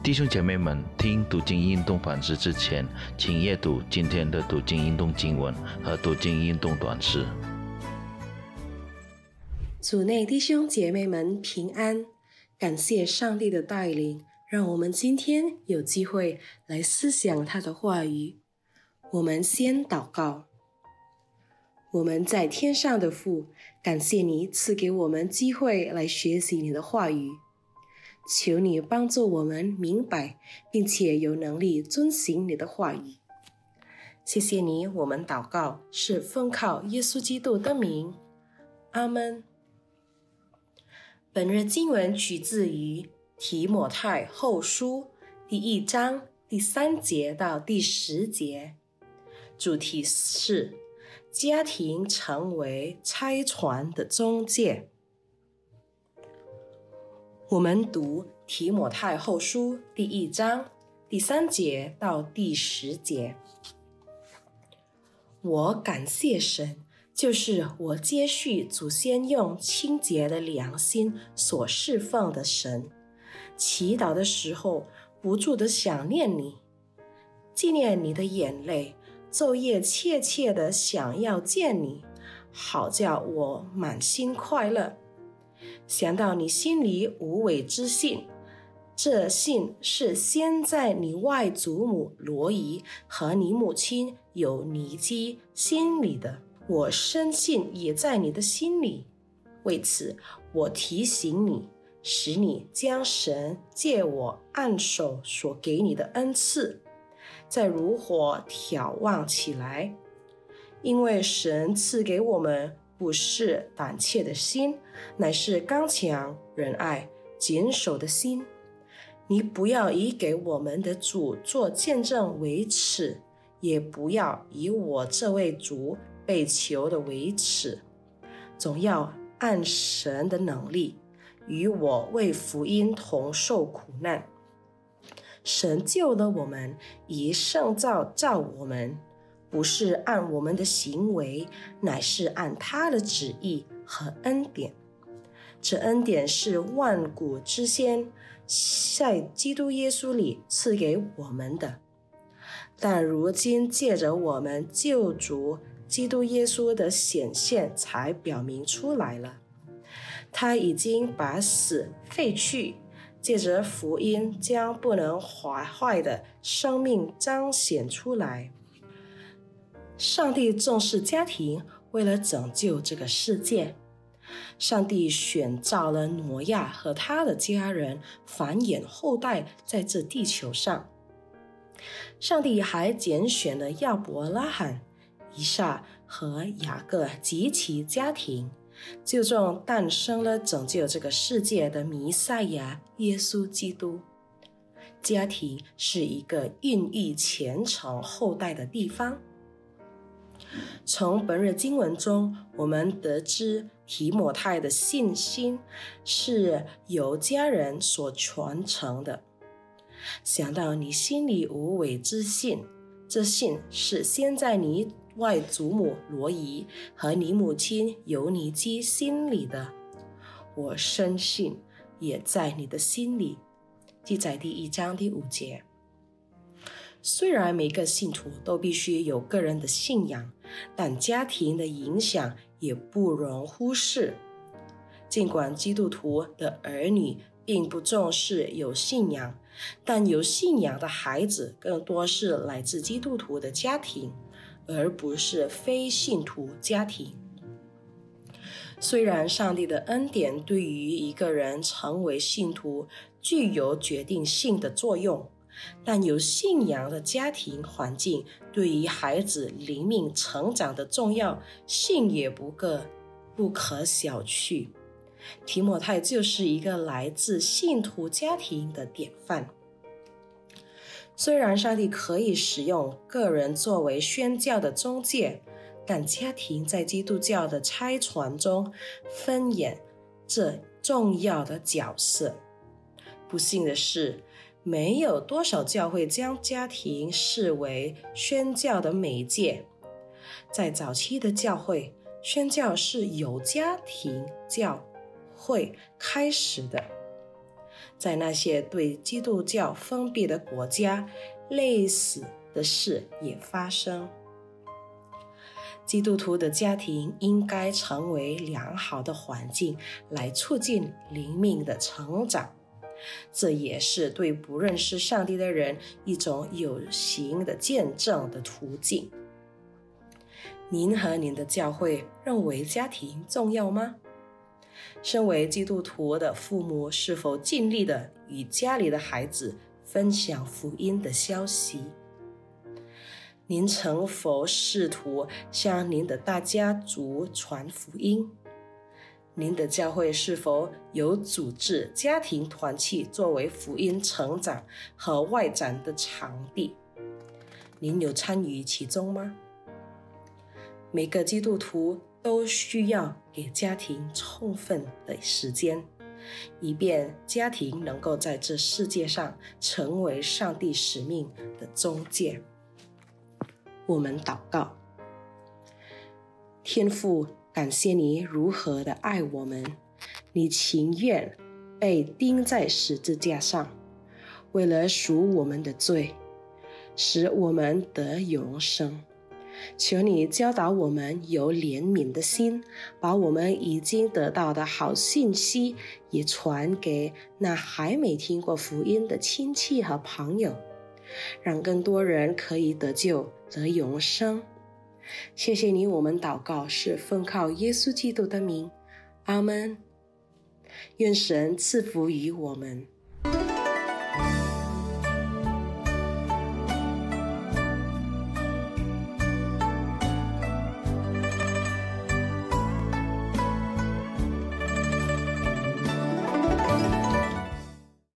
弟兄姐妹们，听读经运动反思之前，请阅读今天的读经运动经文和读经运动短诗。主内弟兄姐妹们平安，感谢上帝的带领，让我们今天有机会来思想他的话语。我们先祷告。我们在天上的父，感谢你赐给我们机会来学习你的话语。求你帮助我们明白，并且有能力遵行你的话语。谢谢你，我们祷告是奉靠耶稣基督的名，阿门。本日经文取自于提摩太后书第一章第三节到第十节，主题是家庭成为拆船的中介。我们读提摩太后书第一章第三节到第十节。我感谢神，就是我接续祖先用清洁的良心所释放的神。祈祷的时候，不住的想念你，纪念你的眼泪，昼夜切切的想要见你，好叫我满心快乐。想到你心里无伪之信，这信是先在你外祖母罗姨和你母亲有尼基心里的，我深信也在你的心里。为此，我提醒你，使你将神借我按手所给你的恩赐，再如火眺望起来，因为神赐给我们。不是胆怯的心，乃是刚强、仁爱、谨守的心。你不要以给我们的主做见证为耻，也不要以我这位主被囚的为耻，总要按神的能力，与我为福音同受苦难。神救了我们，以圣造造我们。不是按我们的行为，乃是按他的旨意和恩典。这恩典是万古之先在基督耶稣里赐给我们的，但如今借着我们救主基督耶稣的显现，才表明出来了。他已经把死废去，借着福音将不能坏坏的生命彰显出来。上帝重视家庭，为了拯救这个世界，上帝选召了挪亚和他的家人繁衍后代在这地球上。上帝还拣选了亚伯拉罕、以撒和雅各及其家庭，就这样诞生了拯救这个世界的弥赛亚耶稣基督。家庭是一个孕育虔诚后代的地方。从本日经文中，我们得知提摩太的信心是由家人所传承的。想到你心里无伪之信，这信是先在你外祖母罗姨和你母亲尤尼基心里的，我深信也在你的心里。记载第一章第五节。虽然每个信徒都必须有个人的信仰，但家庭的影响也不容忽视。尽管基督徒的儿女并不重视有信仰，但有信仰的孩子更多是来自基督徒的家庭，而不是非信徒家庭。虽然上帝的恩典对于一个人成为信徒具有决定性的作用。但有信仰的家庭环境对于孩子灵命成长的重要性也不个不可小觑。提摩太就是一个来自信徒家庭的典范。虽然上帝可以使用个人作为宣教的中介，但家庭在基督教的拆船中分演这重要的角色。不幸的是。没有多少教会将家庭视为宣教的媒介。在早期的教会，宣教是由家庭教会开始的。在那些对基督教封闭的国家，类似的事也发生。基督徒的家庭应该成为良好的环境，来促进灵命的成长。这也是对不认识上帝的人一种有形的见证的途径。您和您的教会认为家庭重要吗？身为基督徒的父母是否尽力的与家里的孩子分享福音的消息？您曾否试图向您的大家族传福音？您的教会是否有组织家庭团契作为福音成长和外展的场地？您有参与其中吗？每个基督徒都需要给家庭充分的时间，以便家庭能够在这世界上成为上帝使命的中介。我们祷告，天父，感谢你如何的爱我们，你情愿被钉在十字架上，为了赎我们的罪，使我们得永生。求你教导我们有怜悯的心，把我们已经得到的好信息也传给那还没听过福音的亲戚和朋友。让更多人可以得救得永生。谢谢你，我们祷告是奉靠耶稣基督的名，阿门。愿神赐福于我们。